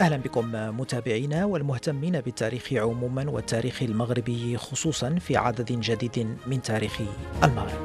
أهلا بكم متابعينا والمهتمين بالتاريخ عموما والتاريخ المغربي خصوصا في عدد جديد من تاريخ المغرب.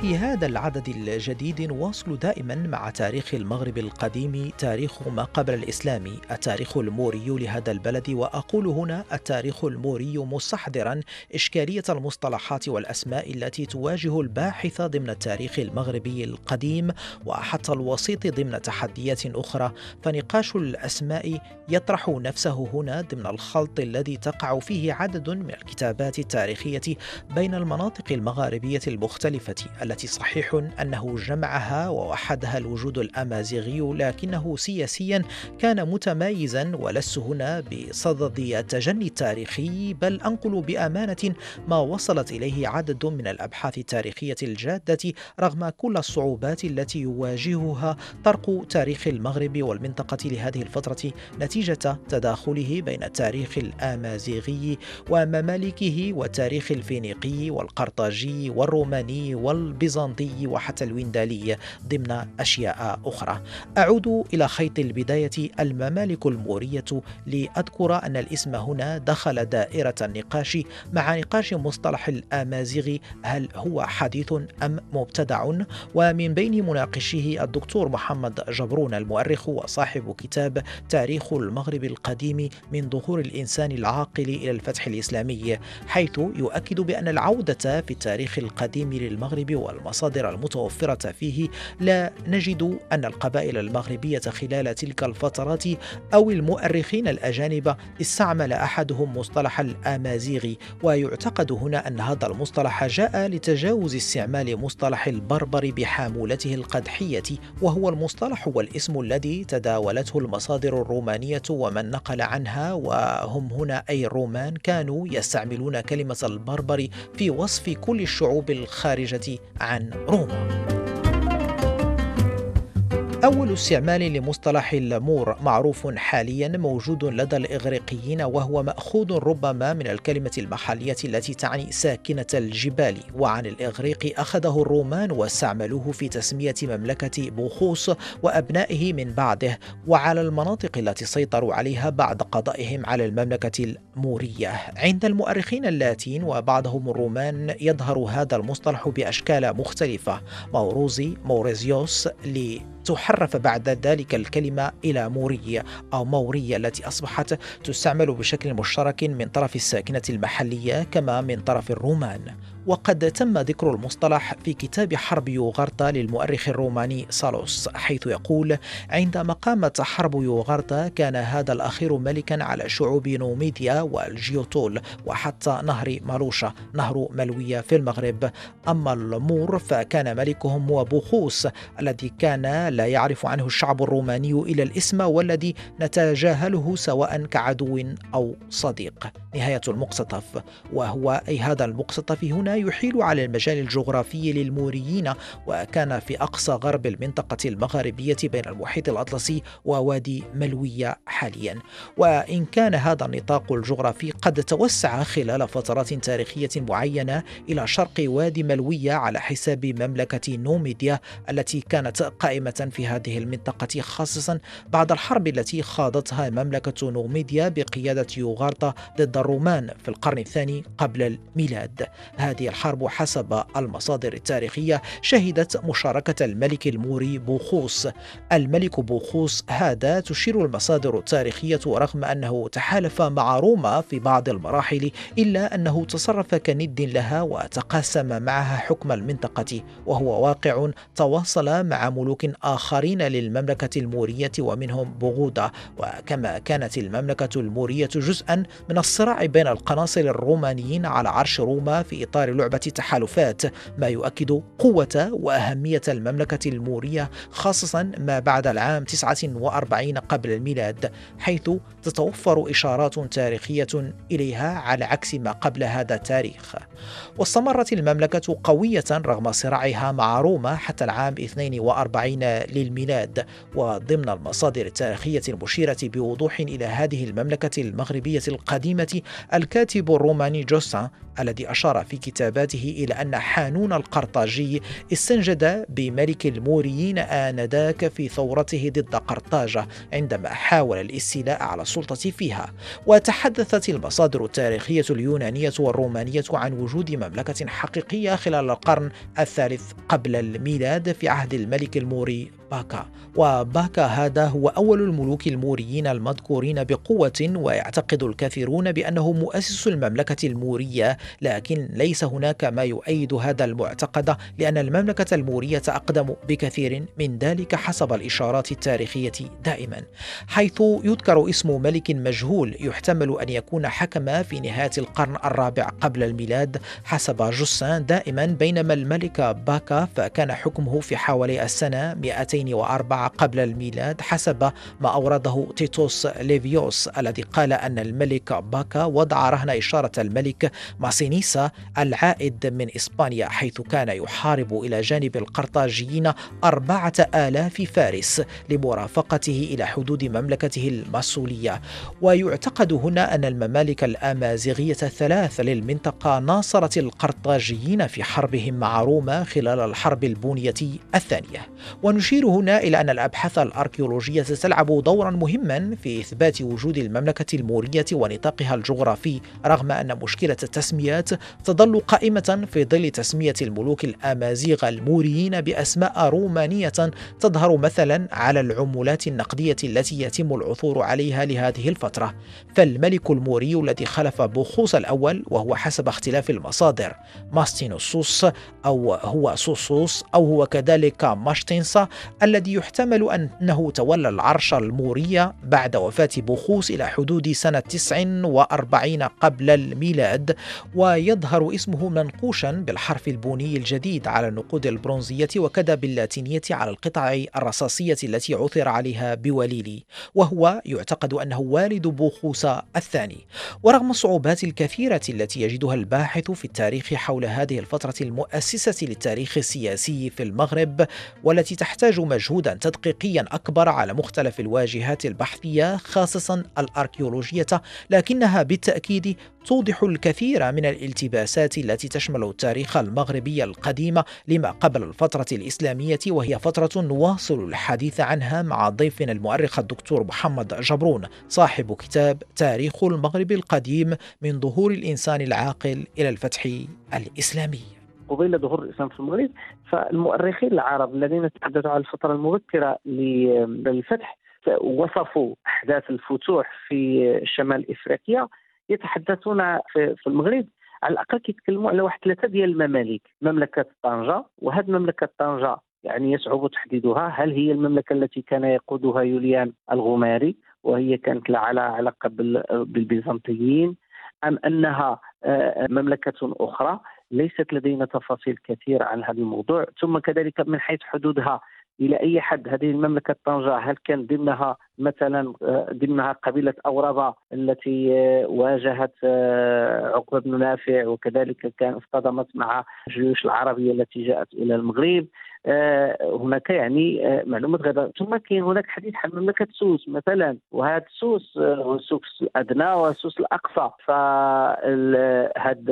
في هذا العدد الجديد نواصل دائما مع تاريخ المغرب القديم تاريخ ما قبل الإسلام التاريخ الموري لهذا البلد وأقول هنا التاريخ الموري مستحضرا إشكالية المصطلحات والأسماء التي تواجه الباحث ضمن التاريخ المغربي القديم وحتى الوسيط ضمن تحديات أخرى. فنقاش الأسماء يطرح نفسه هنا ضمن الخلط الذي تقع فيه عدد من الكتابات التاريخية بين المناطق المغاربية المختلفة. التي صحيح أنه جمعها ووحدها الوجود الأمازيغي لكنه سياسيا كان متمايزا ولست هنا بصدد التجني التاريخي بل أنقل بأمانة ما وصلت إليه عدد من الأبحاث التاريخية الجادة رغم كل الصعوبات التي يواجهها طرق تاريخ المغرب والمنطقة لهذه الفترة نتيجة تداخله بين التاريخ الآمازيغي وممالكه والتاريخ الفينيقي والقرطاجي والروماني وال البيزنطي وحتى الويندالي ضمن أشياء أخرى. أعود إلى خيط البداية. الممالك المورية لأذكر أن الاسم هنا دخل دائرة النقاش مع نقاش مصطلح الآمازيغ هل هو حديث أم مبتدع؟ ومن بين مناقشيه الدكتور محمد جبرون المؤرخ وصاحب كتاب تاريخ المغرب القديم من ظهور الإنسان العاقل إلى الفتح الإسلامي حيث يؤكد بأن العودة في التاريخ القديم للمغرب والمصادر المتوفرة فيه لا نجد أن القبائل المغربية خلال تلك الفترات أو المؤرخين الأجانب استعمل أحدهم مصطلح الأمازيغ. ويعتقد هنا أن هذا المصطلح جاء لتجاوز استعمال مصطلح البربر بحامولته القدحية وهو المصطلح والاسم الذي تداولته المصادر الرومانية ومن نقل عنها. وهم هنا أي الرومان كانوا يستعملون كلمة البربر في وصف كل الشعوب الخارجة عن روما. أول استعمال لمصطلح المور معروف حاليا موجود لدى الإغريقيين وهو مأخوذ ربما من الكلمة المحلية التي تعني ساكنة الجبال. وعن الإغريق أخذه الرومان واستعملوه في تسمية مملكة بوخوس وأبنائه من بعده وعلى المناطق التي سيطروا عليها بعد قضائهم على المملكة المورية. عند المؤرخين اللاتين وبعضهم الرومان يظهر هذا المصطلح بأشكال مختلفة. موروزي موريزيوس تحرف بعد ذلك الكلمة إلى مورية أو مورية التي أصبحت تستعمل بشكل مشترك من طرف الساكنة المحلية كما من طرف الرومان. وقد تم ذكر المصطلح في كتاب حرب يوغرتا للمؤرخ الروماني سالوست حيث يقول عندما قامت حرب يوغرتا كان هذا الأخير ملكا على شعوب نوميديا والجيوتول وحتى نهر مالوشا نهر ملوية في المغرب. أما المور فكان ملكهم هو بوخوس الذي كان لا يعرف عنه الشعب الروماني إلى الاسم والذي نتجاهله سواء كعدو أو صديق. نهاية المقتطف. وهو أي هذا المقتطف هنا؟ يحيل على المجال الجغرافي للموريين وكان في أقصى غرب المنطقة المغاربية بين المحيط الأطلسي ووادي ملوية حاليا. وإن كان هذا النطاق الجغرافي قد توسع خلال فترات تاريخية معينة إلى شرق وادي ملوية على حساب مملكة نوميديا التي كانت قائمة في هذه المنطقة خاصة بعد الحرب التي خاضتها مملكة نوميديا بقيادة يوغارتا ضد الرومان في القرن الثاني قبل الميلاد. هذه الحرب حسب المصادر التاريخية شهدت مشاركة الملك الموري بوخوس. الملك بوخوس هذا تشير المصادر التاريخية رغم أنه تحالف مع روما في بعض المراحل إلا أنه تصرف كند لها وتقاسم معها حكم المنطقة وهو واقع تواصل مع ملوك آخرين للمملكة المورية ومنهم بوغودا. وكما كانت المملكة المورية جزءا من الصراع بين القناصل الرومانيين على عرش روما في إطار لعبة تحالفات ما يؤكد قوة وأهمية المملكة المورية خاصة ما بعد العام 49 قبل الميلاد حيث تتوفر إشارات تاريخية إليها على عكس ما قبل هذا التاريخ. واستمرت المملكة قوية رغم صراعها مع روما حتى العام 42 للميلاد وضمن المصادر التاريخية المشيرة بوضوح إلى هذه المملكة المغربية القديمة الكاتب الروماني جوسان الذي أشار في كتاباته إلى أن حانون القرطاجي استنجد بملك الموريين آنذاك في ثورته ضد قرطاجة عندما حاول الاستيلاء على السلطة فيها. وتحدثت المصادر التاريخية اليونانية والرومانية عن وجود مملكة حقيقية خلال القرن الثالث قبل الميلاد في عهد الملك الموري باكا. وباكا هذا هو أول الملوك الموريين المذكورين بقوة ويعتقد الكثيرون بأنه مؤسس المملكة المورية لكن ليس هناك ما يؤيد هذا المعتقد لأن المملكة المورية أقدم بكثير من ذلك حسب الإشارات التاريخية دائما. حيث يذكر اسم ملك مجهول يحتمل أن يكون حكم في نهاية القرن الرابع قبل الميلاد حسب جوسان دائما بينما الملك باكا فكان حكمه في حوالي السنة 204 قبل الميلاد حسب ما أورده تيتوس ليفيوس الذي قال أن الملك باكا وضع رهن إشارة الملك ماسينيسا العائد من إسبانيا حيث كان يحارب إلى جانب القرطاجيين أربعة آلاف فارس لمرافقته إلى حدود مملكته الماسولية ويعتقد هنا أن الممالك الأمازيغية الثلاث للمنطقة ناصرت القرطاجيين في حربهم مع روما خلال الحرب البونية الثانية. ونشير هنا إلى أن الأبحاث الأركيولوجية تلعب دورا مهما في إثبات وجود المملكة المورية ونطاقها الجغرافي رغم أن مشكلة التسميات تظل قائمة في ظل تسمية الملوك الأمازيغ الموريين بأسماء رومانية تظهر مثلا على العملات النقدية التي يتم العثور عليها لهذه الفترة. فالملك الموري الذي خلف بوخوس الأول وهو حسب اختلاف المصادر ماستينوسوس أو هو سوسوس أو هو كذلك ماشتينسا الذي يحتمل أنه تولى العرش المورية بعد وفاة بوخوس إلى حدود سنة 49 قبل الميلاد ويظهر اسمه منقوشا بالحرف البوني الجديد على النقود البرونزية وكذا باللاتينية على القطع الرصاصية التي عثر عليها بوليلي وهو يعتقد أنه والد بوخوس الثاني. ورغم الصعوبات الكثيرة التي يجدها الباحث في التاريخ حول هذه الفترة المؤسسة للتاريخ السياسي في المغرب والتي تحتاج مجهودا تدقيقيا أكبر على مختلف الواجهات البحثية خاصة الأركيولوجية لكنها بالتأكيد توضح الكثير من الالتباسات التي تشمل التاريخ المغربي القديم لما قبل الفترة الإسلامية وهي فترة نواصل الحديث عنها مع ضيفنا المؤرخ الدكتور محمد جبرون صاحب كتاب تاريخ المغرب القديم من ظهور الإنسان العاقل إلى الفتح الإسلامي. قبيل ظهور الإسلام في المغرب فالمؤرخين العرب الذين تحدثوا عن الفترة المبكرة للفتح وصفوا أحداث الفتوح في شمال إفريقيا. يتحدثون في المغرب على الأقل كيتكلموا على واحد ثلاثة ديال الممالك مملكة طنجة. وهذه مملكة طنجة يعني يصعب تحديدها هل هي المملكة التي كان يقودها يوليان الغماري وهي كانت على علاقة بالبيزنطيين أم أنها آه، مملكة أخرى؟ ليست لدينا تفاصيل كثيرة عن هذا الموضوع ثم كذلك من حيث حدودها إلى أي حد هذه المملكة طنجة هل كان ضمنها مثلا آه، ضمنها قبيلة اوربا التي آه، واجهت آه، عقبة بن نافع وكذلك كان اصطدمت مع الجيوش العربية التي جاءت إلى المغرب. هناك يعني معلومات غير ثم كاين هناك حديث عن مملكة سوس مثلا وهذا سوس هو سوس الادنى وسوس الأقصى. فهاد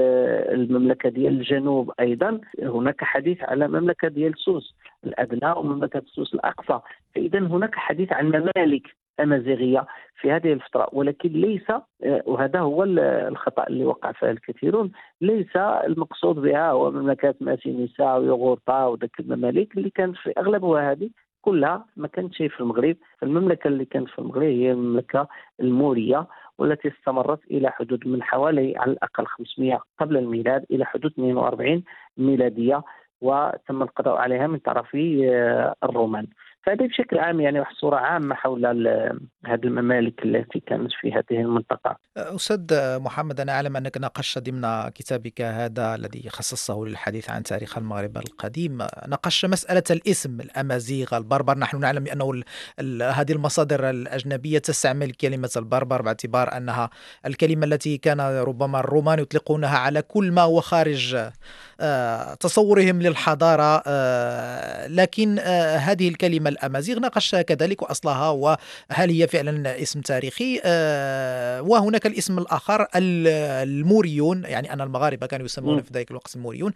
المملكة ديال الجنوب أيضا هناك حديث على مملكة ديال سوس الأدنى ومملكة سوس الأقصى. فاذا هناك حديث عن ممالك أمازيغية في هذه الفترة ولكن ليس آه، وهذا هو الخطأ اللي وقع فيه الكثيرون. ليس المقصود بها هو مملكة ماسينيسا ويوغورطا وذاك الممالك اللي كانت في أغلبها هذه كلها ما كانتش في المغرب. فالمملكه اللي كانت في المغرب هي المملكة المورية والتي استمرت إلى حدود من حوالي على الأقل 500 قبل الميلاد إلى حدود 42 ميلادية وتم القضاء عليها من طرف آه، الرومان. فهذه بشكل عام يعني واحد الصورة عامة حول هذه الممالك التي كانت في هذه المنطقة. أستاذ محمد أنا أعلم أنك ناقشت ضمن كتابك هذا الذي خصصته للحديث عن تاريخ المغرب القديم. ناقشت مسألة الاسم الأمازيغ البربر. نحن نعلم بأنه هذه المصادر الأجنبية تستعمل كلمة البربر باعتبار أنها الكلمة التي كان ربما الرومان يطلقونها على كل ما هو خارج تصورهم للحضارة آه، لكن آه، هذه الكلمة الأمازيغ ناقشتها كذلك وأصلها وهل هي فعلا اسم تاريخي؟ وهناك الاسم الآخر الموريون يعني أن المغاربة كانوا يسمون في ذلك الوقت الموريون.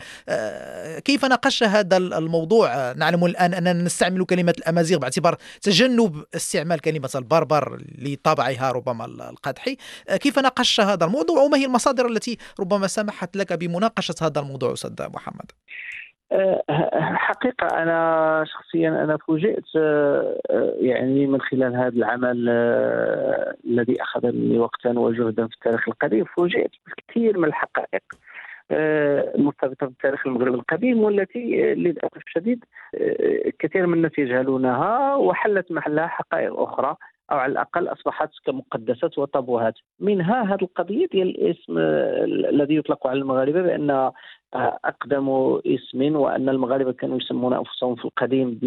كيف ناقشت هذا الموضوع؟ نعلم الآن أننا نستعمل كلمة الأمازيغ باعتبار تجنب استعمال كلمة البربر لطبعها ربما القدحي. كيف ناقشت هذا الموضوع؟ وما هي المصادر التي ربما سمحت لك بمناقشة هذا الموضوع أستاذ محمد؟ أه، حقيقة أنا شخصيا أنا فوجئت أه، أه، يعني من خلال هذا العمل الذي أخذ مني وقتا وجهدا في التاريخ القديم فوجئت بالكثير من الحقائق المرتبطة بالتاريخ المغرب القديم والتي للأسف الشديد كثير من الناس يجهلونها وحلت محلها حقائق أخرى. أو على الأقل أصبحت كمقدسات وطابوهات منها هذه القضية ديال الاسم الذي يطلق على المغاربة بأن أقدم اسم وأن المغاربة كانوا يسمون أنفسهم في القديم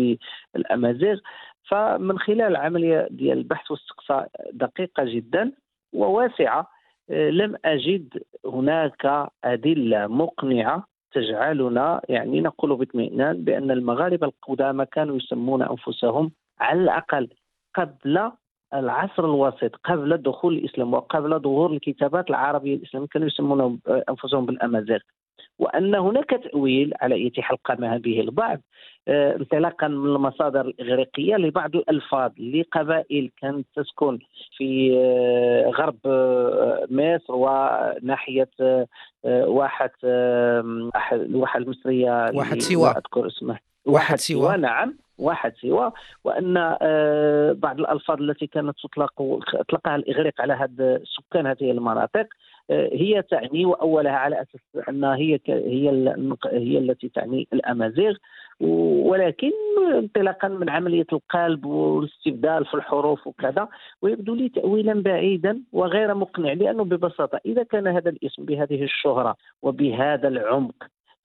بالأمازيغ. فمن خلال العملية ديال البحث واستقصاء دقيقة جدا وواسعة لم أجد هناك أدلة مقنعة تجعلنا يعني نقول باطمئنان بأن المغاربة القدامى كانوا يسمون أنفسهم على الأقل قبل العصر الوسيط قبل دخول الإسلام وقبل ظهور الكتابات العربية الإسلامية كانوا يسمون أنفسهم بالأمازيغ. وأن هناك تأويل على أي حال قام به البعض آه، انطلاقا من المصادر الإغريقية لبعض الألفاظ لقبائل كانت تسكن في آه، غرب آه، مصر وناحية واحه الواحة المصرية واحد سوا أذكر اسمه. واحد سوا نعم. واحد سوى وأن بعض الألفاظ التي كانت تطلق اطلقها الإغريق على هذا سكان هذه المناطق هي تعني وأولها على أساس انها هي هي هي التي تعني الأمازيغ ولكن انطلاقا من عملية القلب والاستبدال في الحروف وكذا ويبدو لي تاويلا بعيدا وغير مقنع لأنه ببساطة إذا كان هذا الاسم بهذه الشهرة وبهذا العمق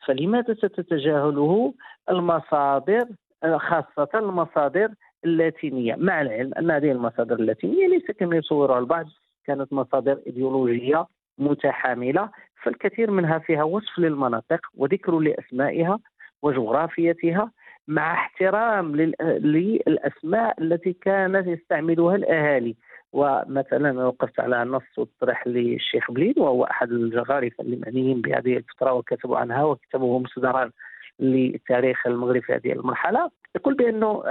فلماذا ستتجاهله المصادر؟ خاصة المصادر اللاتينية. مع العلم أن هذه المصادر اللاتينية ليس كما يصورها البعض كانت مصادر إيديولوجية متحاملة فالكثير منها فيها وصف للمناطق وذكر لأسمائها وجغرافيتها مع احترام للأسماء التي كانت يستعملها الأهالي. ومثلا وقفت على نص وطرح للشيخ بليد وهو أحد الجغارفة المعنيين بهذه الفترة وكتبوا عنها وكتبه مصدران لتاريخ المغرب في هذه المرحلة. يقول بأنه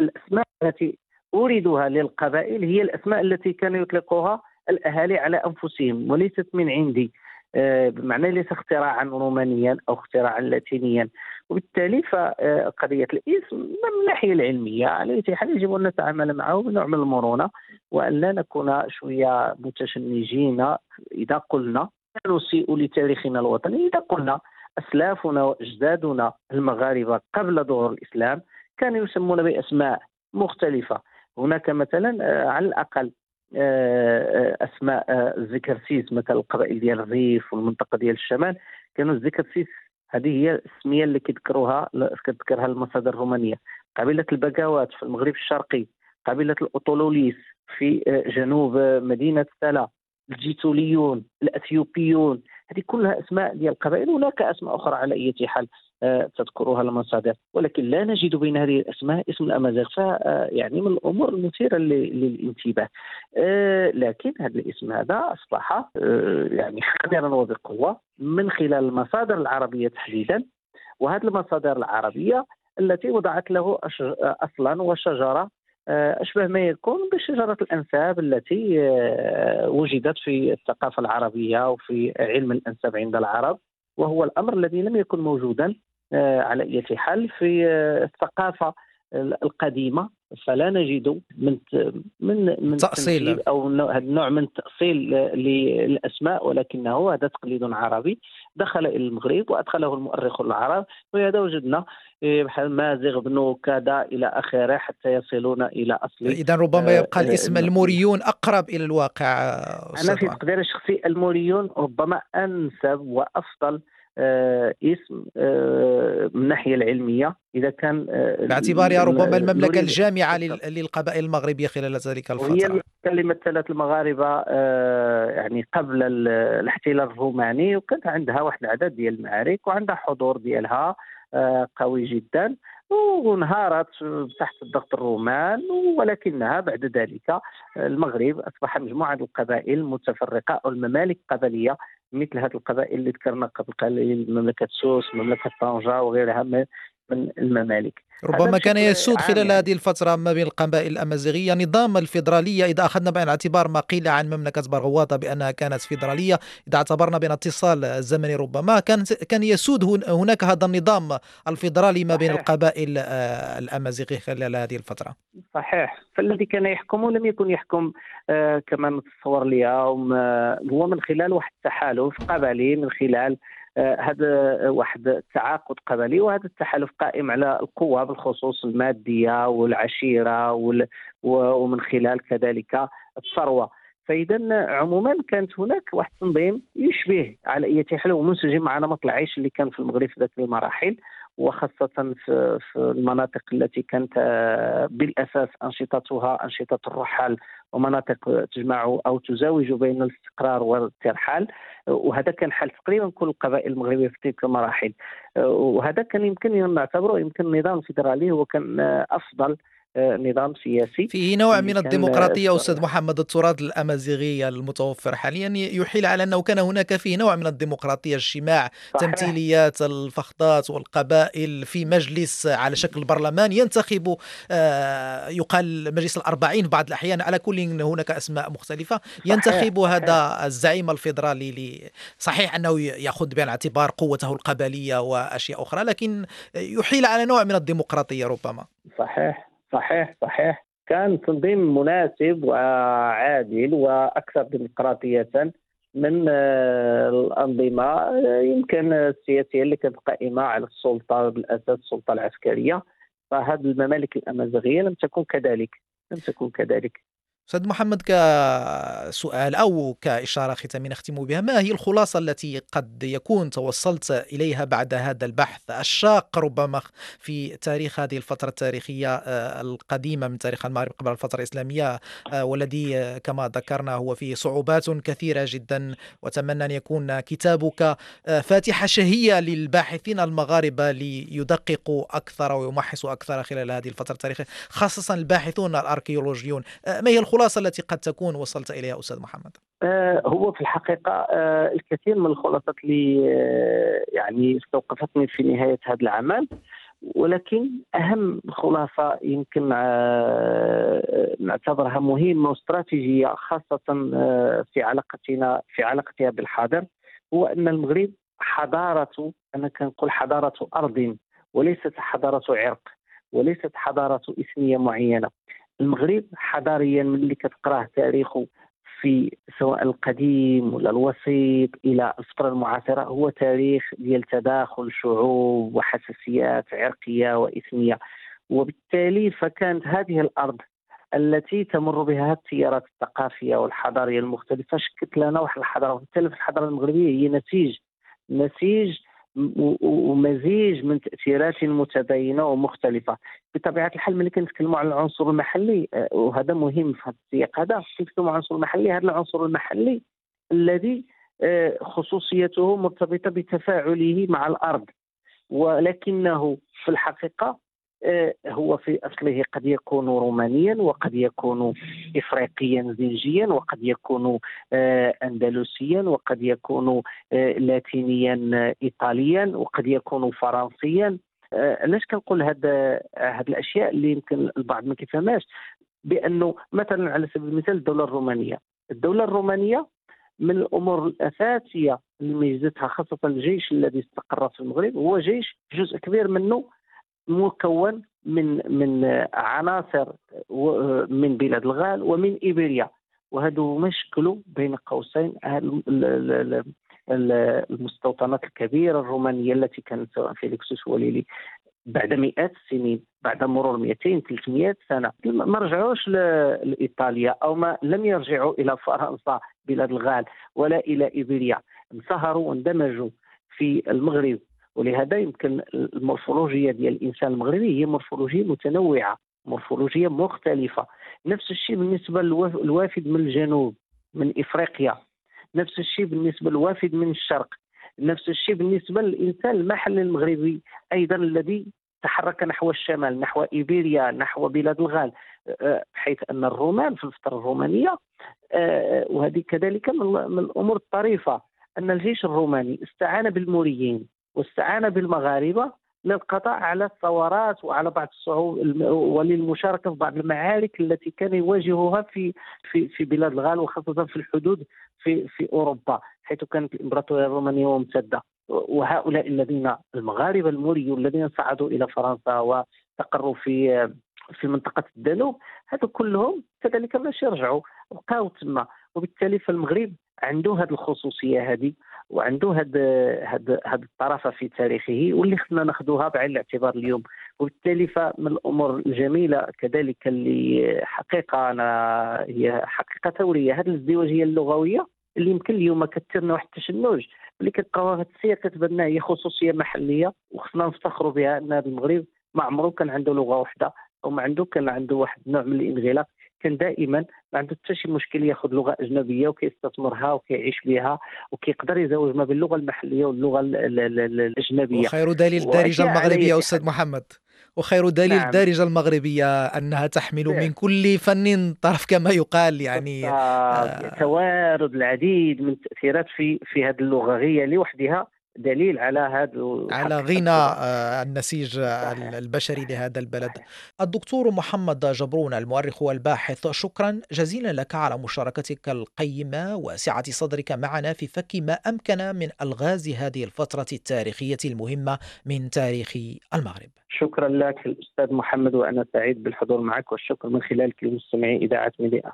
الأسماء التي اوردها للقبائل هي الأسماء التي كان يطلقها الأهالي على أنفسهم وليست من عندي. آه، بمعنى ليس اختراعا رومانيا أو اختراعا لاتينيا. وبالتالي فقضية الاسم من الناحية العلمية على أي حال يجب أن نتعامل معه بنوع من المرونه وأن لا نكون شوية متشنجين. إذا قلنا نسيء لتاريخنا الوطني إذا قلنا أسلافنا وأجدادنا المغاربة قبل ظهور الإسلام كانوا يسمون بأسماء مختلفة. هناك مثلا آه، على الأقل آه، آه، أسماء الزكرسيس مثل القبائل ديال الريف والمنطقة ديال الشمال كانوا الزكرسيس هذه هي الاسميه اللي كيذكروها كتذكرها المصادر الرومانية. قبيلة البكاوات في المغرب الشرقي قبيلة الاوطولوليس في جنوب مدينة سلا الجيتوليون الأثيوبيون هذه كلها أسماء ديال القبائل هناك أسماء أخرى على أي حال آه، تذكرها المصادر ولكن لا نجد بين هذه الأسماء اسم الأمازيغ فيعني من الأمور المثيرة للانتباه. آه، لكن هذا الاسم هذا أصبح آه، يعني حاضرا وبقوة من خلال المصادر العربية تحديدا. وهذه المصادر العربية التي وضعت له أصلا وشجرة آه، أشبه ما يكون بشجرة الأنساب التي آه، وجدت في الثقافة العربية وفي علم الأنساب عند العرب وهو الأمر الذي لم يكن موجودا آه، على أي حال في الثقافة القديمة. فلا نجد من من من تأصيل. أو هذا النوع من التاصيل للأسماء ولكنه هذا تقليد عربي. دخل إلى المغرب وأدخله المؤرخ العرب وهذا وجدنا إيه، بحال مازغ بن كذا إلى آخره حتى يصلون إلى أصل. إذا ربما آه، يبقى الاسم آه، الموريون أقرب إلى الواقع أنا في تقديري الشخصي الموريون ربما أنسب وأفضل اسم آه، من الناحيه العلمية. إذا كان آه، باعتبارها ربما المملكة الجامعة للقبائل المغربية خلال ذلك الفترة. وهي اللي مثلت المغاربه يعني قبل الاحتلال الروماني وكانت عندها واحد العدد ديال المعارك وعندها حضور ديالها قوي جدا. وانهارت تحت ضغط الرومان ولكنها بعد ذلك المغرب أصبح مجموعة القبائل متفرقه أو الممالك القبلية مثل هذه القبائل اللي ذكرنا قبل قليل مملكة سوس مملكة طنجة وغيرها من الممالك. ربما كان يسود خلال هذه الفترة ما بين القبائل الأمازيغية نظام الفيدرالية إذا أخذنا بعين الاعتبار ما قيل عن مملكة برغواطة بأنها كانت فيدرالية إذا اعتبرنا بين اتصال الزمني ربما كان كان يسود هناك هذا النظام الفيدرالي ما بين القبائل آه، الأمازيغية خلال هذه الفترة. صحيح. فالذي كان يحكم لم يكن يحكم آه، كما نتصور اليوم آه، هو من خلال واحد التحالف قبلي من خلال هذا واحد التعاقد قبلي وهذا التحالف قائم على القوة بالخصوص المادية والعشيرة ومن خلال كذلك الثروة. فإذا عموما كانت هناك واحد التنظيم يشبه على اي حال ومنسجم مع نمط العيش اللي كان في المغرب في ذات المراحل. وخاصة في, المناطق التي كانت آه، بالأساس أنشطتها أنشطة الرحال ومناطق تجمع أو تزاوج بين الاستقرار والترحال وهذا كان حال تقريبا كل القبائل المغربية في تلك المراحل. وهذا كان يمكن نعتبره يمكن النظام الفيدرالي هو كان أفضل نظام سياسي. فيه نوع من الديمقراطية أستاذ محمد التراث الأمازيغي المتوفر حاليا يحيل على أنه كان هناك فيه نوع من الديمقراطية اجتماع تمثيليات الفخطات والقبائل في مجلس على شكل برلمان ينتخب آه، يقال مجلس الأربعين بعض الأحيان على كل هناك أسماء مختلفة ينتخب هذا الزعيم الفيدرالي صحيح أنه يأخذ بعين الاعتبار قوته القبلية وأشياء أخرى لكن يحيل على نوع من الديمقراطية ربما. صحيح. صحيح صحيح. كان تنظيم مناسب وعادل وأكثر ديمقراطية من آه، الأنظمة آه، يمكن السياسية اللي كانت قائمة على السلطة بالأساس السلطة العسكرية. فهذه الممالك الأمازيغية لم تكن كذلك لم تكن كذلك. أستاذ محمد كسؤال أو كإشارة ختامية نختم بها ما هي الخلاصة التي قد يكون توصلت إليها بعد هذا البحث الشاق ربما في تاريخ هذه الفترة التاريخية آه، القديمة من تاريخ المغرب قبل الفترة الإسلامية آه، والذي آه، كما ذكرنا هو فيه صعوبات كثيرة جدا وأتمنى أن يكون كتابك فاتحة شهية للباحثين المغاربة ليدققوا أكثر ويمحصوا أكثر خلال هذه الفترة التاريخية خاصة الباحثون الأركيولوجيون ما هي الخلاصة التي قد تكون وصلت إليها أستاذ محمد؟ آه هو في الحقيقة آه الكثير من الخلاصات اللي آه يعني استوقفتني في نهاية هذا العمل ولكن أهم خلاصة يمكن نعتبرها مهمة واستراتيجية خاصة آه، في علاقتنا في علاقتها بالحاضر هو أن المغرب حضارة أنا كنقول حضارة أرض وليست حضارة عرق وليست حضارة إثنية معينة المغرب حضاريا ملي كتقراه تاريخه في سواء القديم ولا الوسيط إلى الفترة المعاصرة هو تاريخ ديال تداخل شعوب وحساسيات عرقية واثنيه وبالتالي فكانت هذه الأرض التي تمر بها التيارات الثقافية والحضارية المختلفة شكلت لنا واحد الحضارة وبالتالي الحضارة المغربية هي نسيج نسيج ومزيج من تأثيرات متباينه ومختلفة. بطبيعة الحال ملي كنتكلموا على العنصر المحلي آه، وهذا مهم في هذا السياق هذا كنتكلموا على العنصر المحلي هذا العنصر المحلي الذي آه، خصوصيته مرتبطة بتفاعله مع الأرض ولكنه في الحقيقة هو في أصله قد يكون رومانيا وقد يكون افريقيا زنجيا وقد يكون آه، اندلسيا وقد يكون آه، لاتينيا ايطاليا وقد يكون فرنسيا. علاش كنقول هذا هاد الأشياء اللي يمكن البعض ما كيفهمهاش؟ بأنه مثلا على سبيل المثال الدولة الرومانية. الدولة الرومانية من الأمور الأساسية اللي ميزتها خاصة الجيش الذي استقر في المغرب هو جيش جزء كبير منه مكون من من عناصر من بلاد الغال ومن إيبيريا. وهذو مشكلوا بين قوسين المستوطنات الكبيرة الرومانية التي كانت سواء في ليكسوس وليلي بعد مئات السنين بعد مرور 200 300 سنة. ما رجعوش لإيطاليا أو ما لم يرجعوا إلى فرنسا بلاد الغال ولا إلى إيبيريا. انصهروا واندمجوا في المغرب. ولهذا يمكن المورفولوجيا ديال الإنسان المغربي هي مورفولوجيا متنوعة مورفولوجيا مختلفة. نفس الشيء بالنسبة للوافد من الجنوب من إفريقيا. نفس الشيء بالنسبة للوافد من الشرق. نفس الشيء بالنسبة للإنسان المحلي المغربي أيضا الذي تحرك نحو الشمال نحو إيبيريا نحو بلاد الغال أه، حيث أن الرومان في الفترة الرومانية أه، وهذه كذلك من الأمور الطريفة أن الجيش الروماني استعان بالموريين. واستعان بالمغاربة للقضاء على الثورات وعلى بعض الصعوبات وللمشاركة في بعض المعارك التي كان يواجهها في في في بلاد الغال وخاصة في الحدود في في أوروبا حيث كانت الإمبراطورية الرومانية ممتدة. وهؤلاء الذين المغاربة الموريو الذين صعدوا إلى فرنسا واستقروا في في منطقة الدانوب هذو كلهم كذلك باش يرجعوا بقاو تما. وبالتالي فالمغرب عنده هذه الخصوصية هذه. وعنده هاد هاد هاد الطرافه في تاريخه واللي خصنا ناخذوها بعين الاعتبار اليوم. وبالتالي فمن الأمور الجميلة كذلك اللي حقيقة أنا هي حقيقة ثوريه هذه الازدواجية اللغوية اللي يمكن اليوم كثير واحد التشنج اللي كتلقاوها السير كتبان هي خصوصية محلية وخصنا نفتخروا بها أن المغرب ما عمره كان عنده لغة واحدة أو ما عنده كان عنده واحد النوع من الإنغلاق. كان دائما ما عنده حتى شي مشكل ياخذ لغة أجنبية وكيستثمرها وكيعيش بها وكيقدر يزوج ما بين اللغة المحلية واللغة الأجنبية. وخير دليل الدارجة المغربية أستاذ محمد. وخير دليل نعم. الدارجة المغربية أنها تحمل من نعم. كل فن طرف كما يقال يعني آه. توارد العديد من التاثيرات في في هذه اللغة. هي لوحدها دليل على هذا على غنى آه، النسيج البشري لهذا البلد. الدكتور محمد جبرون المؤرخ والباحث شكرا جزيلا لك على مشاركتك القيمة وسعة صدرك معنا في فك ما أمكن من ألغاز هذه الفترة التاريخية المهمة من تاريخ المغرب. شكرا لك الأستاذ محمد وأنا سعيد بالحضور معك والشكر من خلالك لمستمعي إذاعة ميديا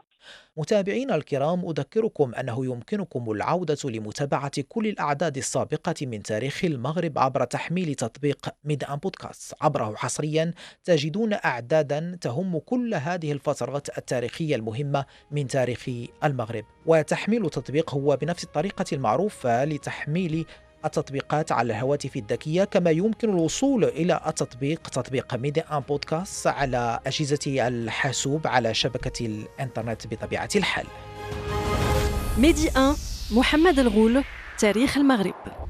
متابعينا الكرام أذكركم أنه يمكنكم العودة لمتابعة كل الأعداد السابقة من تاريخ المغرب عبر تحميل تطبيق ميد أن بودكاست. عبره حصريا تجدون أعدادا تهم كل هذه الفترات التاريخية المهمة من تاريخ المغرب. وتحميل التطبيق هو بنفس الطريقة المعروفة لتحميل التطبيقات على الهواتف الذكية كما يمكن الوصول إلى التطبيق تطبيق ميديا أن بودكاست على أجهزة الحاسوب على شبكة الإنترنت بطبيعة الحال. ميدي 1 محمد الغول تاريخ المغرب.